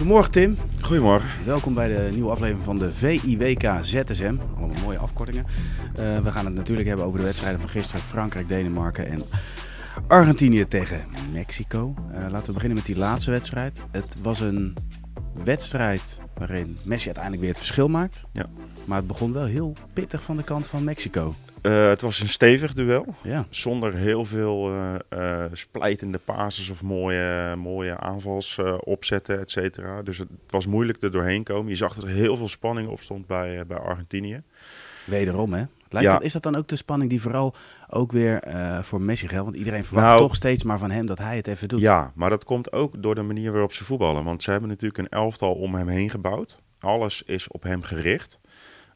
Goedemorgen Tim. Goedemorgen. Welkom bij de nieuwe aflevering van de VIWK ZSM. Allemaal mooie afkortingen. Uh, we gaan het natuurlijk hebben over de wedstrijden van gisteren. Frankrijk, Denemarken en Argentinië tegen Mexico. Uh, laten we beginnen met die laatste wedstrijd. Het was een wedstrijd waarin Messi uiteindelijk weer het verschil maakt. Ja. Maar het begon wel heel pittig van de kant van Mexico. Uh, het was een stevig duel. Ja. Zonder heel veel uh, uh, splijtende pases of mooie, mooie aanvalsopzetten, et cetera. Dus het was moeilijk er doorheen komen. Je zag dat er heel veel spanning op stond bij, bij Argentinië. Wederom, hè? Lijkt Ja. dat, is dat dan ook de spanning die vooral ook weer voor Messi geldt? Want iedereen verwacht Nou, toch steeds maar van hem dat hij het even doet. Ja, maar dat komt ook door de manier waarop ze voetballen. Want ze hebben natuurlijk een elftal om hem heen gebouwd. Alles is op hem gericht.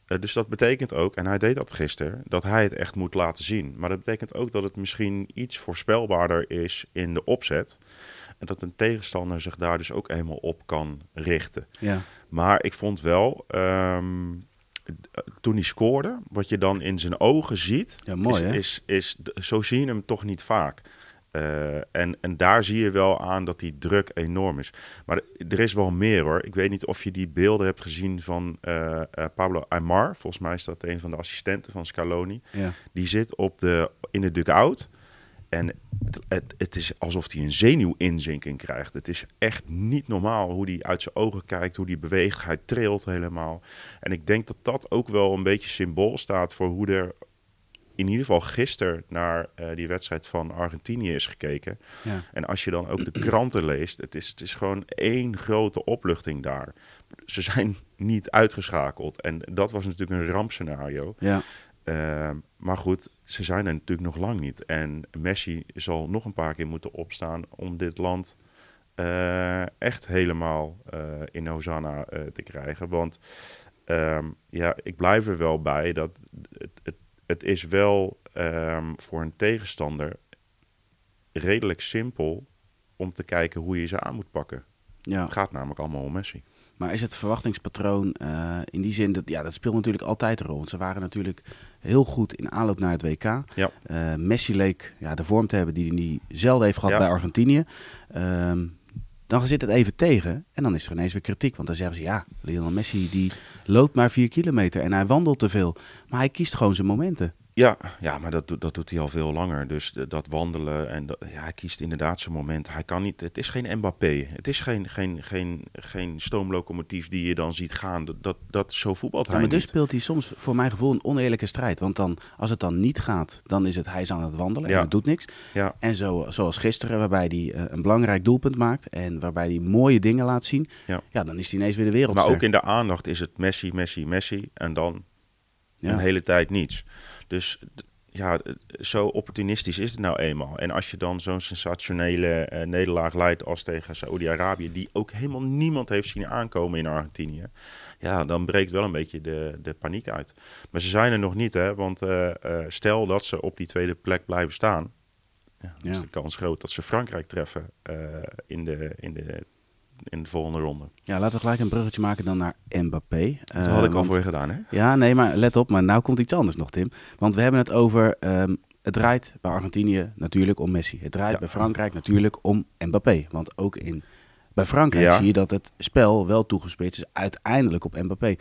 Uh, dus dat betekent ook, en hij deed dat gisteren, dat hij het echt moet laten zien. Maar dat betekent ook dat het misschien iets voorspelbaarder is in de opzet. En dat een tegenstander zich daar dus ook eenmaal op kan richten. Ja. Maar ik vond wel, um, toen hij scoorde, wat je dan in zijn ogen ziet, Ja, mooi, is, is, is, zo zie je hem toch niet vaak. Uh, en, en daar zie je wel aan dat die druk enorm is. Maar er is wel meer hoor. Ik weet niet of je die beelden hebt gezien van uh, uh, Pablo Aymar. Volgens mij is dat een van de assistenten van Scaloni. Ja. Die zit op de, in de dugout. En het, het, het, is alsof hij een zenuwinzinking krijgt. Het is echt niet normaal hoe hij uit zijn ogen kijkt, hoe hij beweegt. Hij trilt helemaal. En ik denk dat dat ook wel een beetje symbool staat voor hoe er in ieder geval gisteren naar uh, die wedstrijd van Argentinië is gekeken. Ja. En als je dan ook de kranten leest, het is, het is gewoon één grote opluchting daar. Ze zijn niet uitgeschakeld. En dat was natuurlijk een rampscenario. Ja. Uh, maar goed, ze zijn er natuurlijk nog lang niet. En Messi zal nog een paar keer moeten opstaan om dit land uh, echt helemaal uh, in Hosanna te krijgen. Want um, ja, ik blijf er wel bij dat het, het het is wel um, voor een tegenstander redelijk simpel om te kijken hoe je ze aan moet pakken. Ja. Het gaat namelijk allemaal om Messi. Maar is het verwachtingspatroon uh, in die zin, dat, ja, dat speelt natuurlijk altijd een rol. Want ze waren natuurlijk heel goed in aanloop naar het WK. Ja. Uh, Messi leek ja, de vorm te hebben die hij zelden heeft gehad Ja. bij Argentinië. Um, dan zit het even tegen en dan is er ineens weer kritiek. Want dan zeggen ze, ja, Lionel Messi die loopt maar vier kilometer en hij wandelt te veel. Maar hij kiest gewoon zijn momenten. Ja, ja maar dat, doet- dat doet hij al veel langer. Dus dat wandelen en dat, ja, hij kiest inderdaad zijn moment. Hij kan niet, het is geen Mbappé. Het is geen, geen, geen, geen stoomlocomotief die je dan ziet gaan. Dat, dat, dat, zo voetbalt Ja, hij maar dus speelt hij soms voor mijn gevoel een oneerlijke strijd. Want dan, als het dan niet gaat, dan is het hij is aan het wandelen en Ja. het doet niks. Ja, En zo, zoals gisteren, waarbij hij eh, een belangrijk doelpunt maakt en waarbij hij mooie dingen laat zien. Ja. dan is hij ineens weer de wereld. maar ook in de aandacht is het Messi, Messi, Messi. En dan een hele tijd niets. Dus ja, zo opportunistisch is het nou eenmaal. En als je dan zo'n sensationele eh, nederlaag leidt als tegen Saoedi-Arabië, die ook helemaal niemand heeft zien aankomen in Argentinië, ja, dan breekt wel een beetje de, de paniek uit. Maar ze zijn er nog niet, hè? Want eh, eh, stel dat ze op die tweede plek blijven staan, ja, dan is de kans groot dat ze Frankrijk treffen in, de, in, de, in de volgende ronde. Ja, laten we gelijk een bruggetje maken dan naar Mbappé. Dat had ik al want- voor je gedaan, hè? Ja, nee, maar let op, maar nou komt iets anders nog, Tim. Want we hebben het over, ehm, het draait bij Argentinië natuurlijk om Messi. Het draait Ja. bij Frankrijk natuurlijk om Mbappé. Want ook in, bij Frankrijk Ja. zie je dat het spel wel toegespitst is uiteindelijk op Mbappé.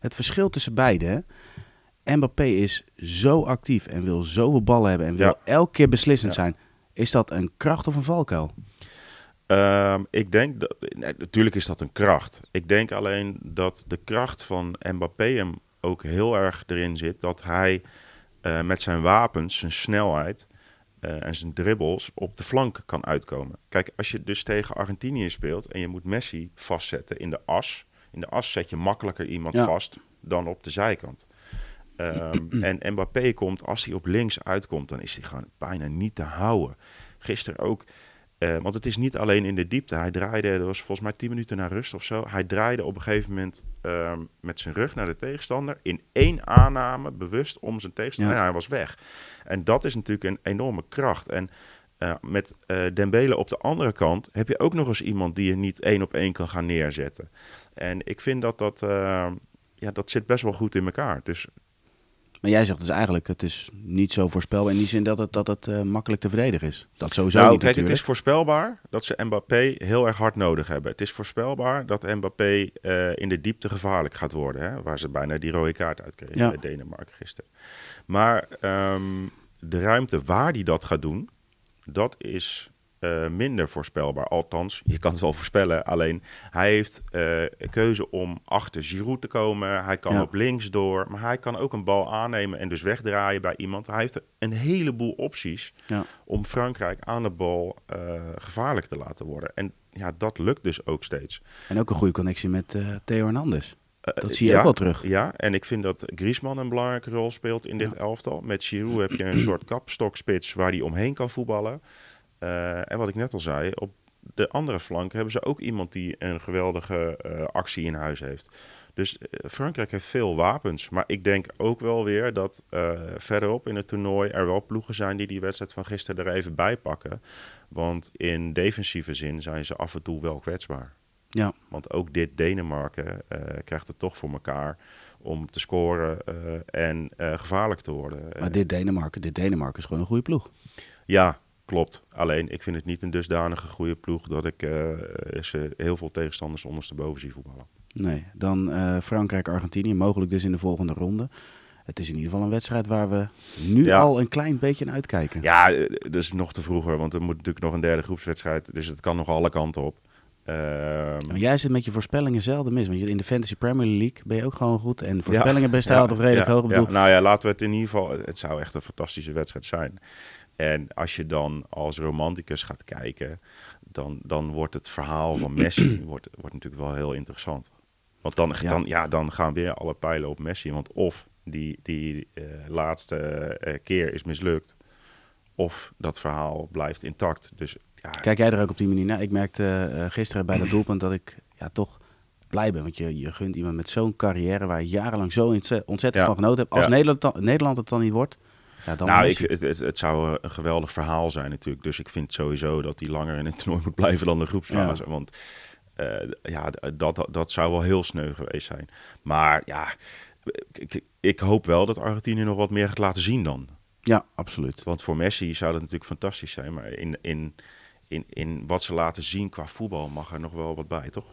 Het verschil tussen beiden, hè. Mbappé is zo actief en wil zoveel ballen hebben en wil Ja. elke keer beslissend zijn. Is dat een kracht of een valkuil? Ehm, ik denk, dat, nee, natuurlijk is dat een kracht. Ik denk alleen dat de kracht van Mbappé hem ook heel erg erin zit dat hij eh, met zijn wapens, zijn snelheid eh, en zijn dribbles op de flank kan uitkomen. Kijk, als je dus tegen Argentinië speelt en je moet Messi vastzetten in de as. In de as zet je makkelijker iemand Ja. vast dan op de zijkant. Ehm, en Mbappé komt, als hij op links uitkomt, dan is hij gewoon bijna niet te houden. Gisteren ook, eh, want het is niet alleen in de diepte. Hij draaide, er was volgens mij 10 minuten naar rust of zo. Hij draaide op een gegeven moment ehm, met zijn rug naar de tegenstander. In één aanname, bewust om zijn tegenstander. Ja. En hij was weg. En dat is natuurlijk een enorme kracht. En eh, met eh Dembele op de andere kant heb je ook nog eens iemand die je niet één op één kan gaan neerzetten. En ik vind dat dat, eh, ja, dat zit best wel goed in elkaar. Dus Maar jij zegt dus eigenlijk, het is niet zo voorspelbaar in die zin dat het, dat het uh, makkelijk te verdedigen is. Dat sowieso nou, niet kijk, natuurlijk. het is voorspelbaar dat ze Mbappé heel erg hard nodig hebben. Het is voorspelbaar dat Mbappé uh, in de diepte gevaarlijk gaat worden. Hè? Waar ze bijna die rode kaart uitkregen Ja. bij Denemarken gisteren. Maar ehm, de ruimte waar hij dat gaat doen, dat is eh, minder voorspelbaar. Althans, je kan het wel voorspellen. Alleen hij heeft eh, keuze om achter Giroud te komen. Hij kan Ja. op links door. Maar hij kan ook een bal aannemen en dus wegdraaien bij iemand. Hij heeft een heleboel opties Ja. om Frankrijk aan de bal eh, gevaarlijk te laten worden. En ja, dat lukt dus ook steeds. En ook een goede connectie met Theo Hernandez. Dat zie je ja, ook wel terug. Ja, en ik vind dat Griezmann een belangrijke rol speelt in dit elftal. Met Giroud heb je een soort kapstokspits waar hij omheen kan voetballen. Eh, en wat ik net al zei, op de andere flank hebben ze ook iemand die een geweldige eh, actie in huis heeft. Dus eh, Frankrijk heeft veel wapens. Maar ik denk ook wel weer dat verderop in het toernooi er wel ploegen zijn die die wedstrijd van gisteren er even bij pakken. Want in defensieve zin zijn ze af en toe wel kwetsbaar. Ja. Want ook dit Denemarken krijgt het toch voor elkaar om te scoren en gevaarlijk te worden. Maar dit Denemarken, dit Denemarken is gewoon een goede ploeg. ja, klopt. Alleen ik vind het niet een dusdanige goede ploeg dat ik eh, ze heel veel tegenstanders ondersteboven zie voetballen. Nee, dan eh, Frankrijk-Argentinië, mogelijk dus in de volgende ronde. Het is in ieder geval een wedstrijd waar we nu Ja. al een klein beetje naar uitkijken. Ja, eh, dus nog te vroeger, want er moet natuurlijk nog een derde groepswedstrijd. Dus het kan nog alle kanten op. Ehm, Maar jij zit met je voorspellingen zelden mis. Want in de Fantasy Premier League ben je ook gewoon goed. En voorspellingen ben je ja, altijd redelijk ja, hoog. Ja. bedoel, Nou ja, laten we het in ieder geval... Het zou echt een fantastische wedstrijd zijn. En als je dan als romanticus gaat kijken... dan, dan wordt het verhaal van Messi wordt, wordt natuurlijk wel heel interessant. Want dan, Ja. dan, ja, dan gaan weer alle pijlen op Messi. Want of die, die eh, laatste eh, keer is mislukt... of dat verhaal blijft intact. Dus ja, Kijk jij er ook op die manier naar? Ik merkte eh, gisteren bij dat doelpunt dat ik ja, toch blij ben. Want je, je gunt iemand met zo'n carrière waar je jarenlang zo ontze- ontzettend Ja. van genoten hebt. Als Ja. Nederland, Nederland het dan niet wordt, ja, dan nou, ik, het, het, het zou een geweldig verhaal zijn natuurlijk. Dus ik vind sowieso dat hij langer in het toernooi moet blijven dan de groepsfase. Want eh, ja, dat, dat zou wel heel sneu geweest zijn. Maar ja, ik, ik- ik hoop wel dat Argentinië nog wat meer gaat laten zien dan. Ja, absoluut. Want voor Messi zou dat natuurlijk fantastisch zijn. Maar in, in, in, in wat ze laten zien qua voetbal mag er nog wel wat bij, toch?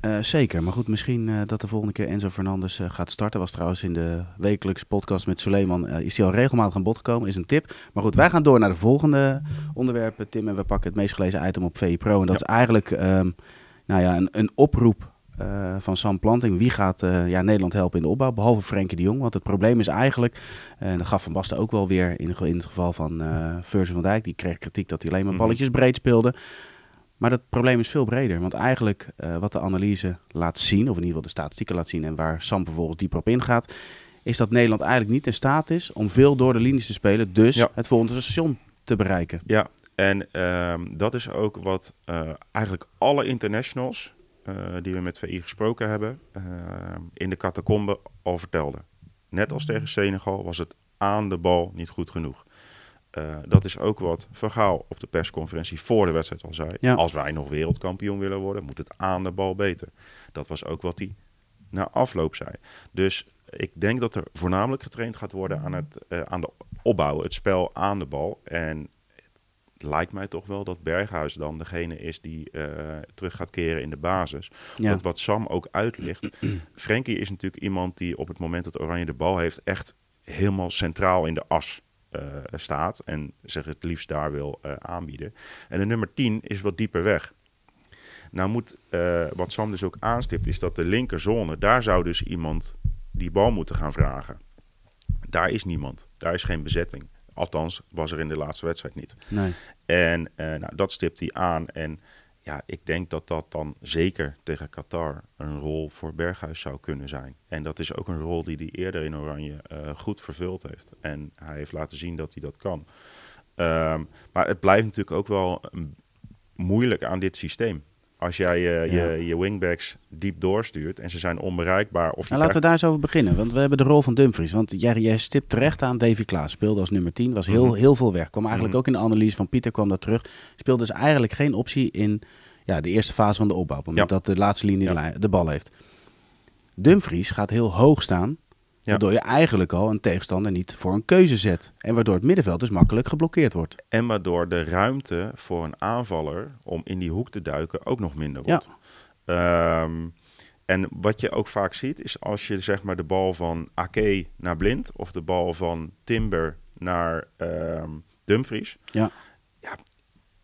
Eh, zeker, maar goed, misschien eh, dat de volgende keer Enzo Fernandes eh, gaat starten. Was trouwens in de wekelijkse podcast met Suleiman, is hij al regelmatig aan bod gekomen, is een tip. Maar goed, wij gaan door naar de volgende onderwerpen, Tim. En we pakken het meest gelezen item op VI Pro. En dat is eigenlijk ehm, nou ja, een, een oproep van Sam Planting. Wie gaat ja, Nederland helpen in de opbouw, behalve Frenkie de Jong? Want het probleem is eigenlijk, en dat gaf Van Basten ook wel weer in, in het geval van Virgil van Dijk. Die kreeg kritiek dat hij alleen maar Mhm. balletjes breed speelde. Maar dat probleem is veel breder. Want eigenlijk eh, wat de analyse laat zien, of in ieder geval de statistieken laat zien en waar Sam vervolgens dieper op ingaat, is dat Nederland eigenlijk niet in staat is om veel door de linies te spelen. Dus Ja. het volgende station te bereiken. Ja, en ehm, dat is ook wat eh, eigenlijk alle internationals eh, die we met VI gesproken hebben, ehm, in de catacombe al vertelden. Net als tegen Senegal was het aan de bal niet goed genoeg. Eh, dat is ook wat Van Gaal op de persconferentie voor de wedstrijd al zei. Ja. Als wij nog wereldkampioen willen worden, moet het aan de bal beter. Dat was ook wat hij na afloop zei. Dus ik denk dat er voornamelijk getraind gaat worden aan, het, eh, aan de opbouw, het spel aan de bal. En het lijkt mij toch wel dat Berghuis dan degene is die eh, terug gaat keren in de basis. Ja. Want wat Sam ook uitlicht, Frenkie is natuurlijk iemand die op het moment dat Oranje de bal heeft echt helemaal centraal in de as eh, staat en zich het liefst daar wil eh, aanbieden. En de nummer 10 is wat dieper weg. Nou moet, eh, wat Sam dus ook aanstipt, is dat de linkerzone, daar zou dus iemand die bal moeten gaan vragen. Daar is niemand. Daar is geen bezetting. Althans, was er in de laatste wedstrijd niet. Nee. En nou, dat stipt hij aan. En ja, ik denk dat dat dan zeker tegen Qatar een rol voor Berghuis zou kunnen zijn. En dat is ook een rol die hij eerder in Oranje eh, goed vervuld heeft. En hij heeft laten zien dat hij dat kan. Ehm, maar het blijft natuurlijk ook wel mm, moeilijk aan dit systeem. Als jij eh, Ja. je, je wingbacks diep doorstuurt en ze zijn onbereikbaar. Of Nou, laten we daar eens over beginnen. Want we hebben de rol van Dumfries. Want jij, jij stipt terecht aan Davy Klaas. Speelde als nummer 10. Was heel, Mhm. heel veel weg. Kwam eigenlijk Mhm. ook in de analyse van Pieter kwam dat terug. Speelde dus eigenlijk geen optie in ja, de eerste fase van de opbouw. Ja. dat de laatste linie Ja. de bal heeft. Dumfries gaat heel hoog staan. Ja. Waardoor je eigenlijk al een tegenstander niet voor een keuze zet. En waardoor het middenveld dus makkelijk geblokkeerd wordt. En waardoor de ruimte voor een aanvaller om in die hoek te duiken ook nog minder wordt. Ehm, en wat je ook vaak ziet, is als je zeg maar de bal van Ake naar Blind of de bal van Timber naar ehm, Dumfries. Ja. ja.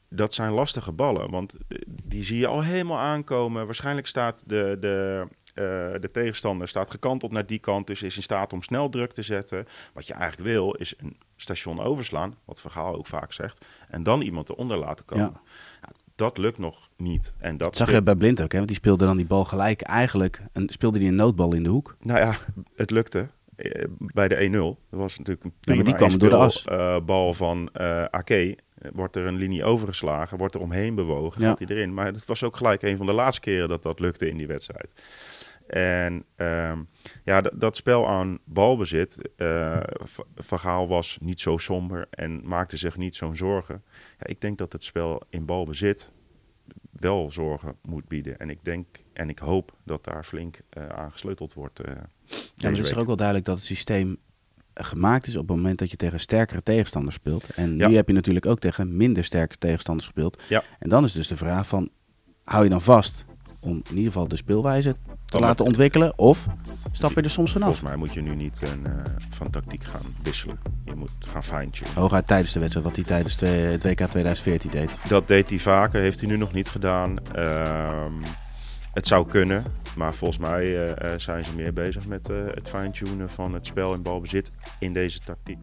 Dat zijn lastige ballen, want eh, die zie je al helemaal aankomen. Waarschijnlijk staat de, de, eh, de tegenstander staat gekanteld naar die kant, dus is in staat om snel druk te zetten. Wat je eigenlijk wil, is een station overslaan, wat Vergaal ook vaak zegt, en dan iemand eronder laten komen. Ja. Ja, dat lukt nog niet. En dat Dat zag je bij Blind ook, hè? want die speelde dan die bal gelijk. Eigenlijk een, speelde die een noodbal in de hoek. Nou ja, het lukte. Eh, Bij de 1-0. Dat was natuurlijk een prima die kwam door de as. eh, bal van Ake. Eh, Wordt er een linie overgeslagen, wordt er omheen bewogen, Ja. gaat hij erin. Maar het was ook gelijk een van de laatste keren dat dat lukte in die wedstrijd. En ehm, ja, dat, dat spel aan balbezit, V- Van Gaal was niet zo somber en maakte zich niet zo'n zorgen. Ja, ik denk dat het spel in balbezit wel zorgen moet bieden. En ik denk en ik hoop dat daar flink eh aan gesleuteld wordt. eh Ja, maar het is toch ook wel duidelijk dat het systeem gemaakt is op het moment dat je tegen sterkere tegenstanders speelt. En Ja. nu heb je natuurlijk ook tegen minder sterke tegenstanders gespeeld. Ja. En dan is dus de vraag van, hou je dan vast om in ieder geval de speelwijze te laten ontwikkelen? Of stap je er soms vanaf? Volgens mij moet je nu niet een, eh, van tactiek gaan wisselen. Je moet gaan fine-tunen. Hooguit tijdens de wedstrijd, wat hij tijdens het WK 2014 deed. Dat deed hij vaker, heeft hij nu nog niet gedaan. Ehm, het zou kunnen, maar volgens mij eh, eh, zijn ze meer bezig met het fine-tunen van het spel in balbezit in deze tactiek.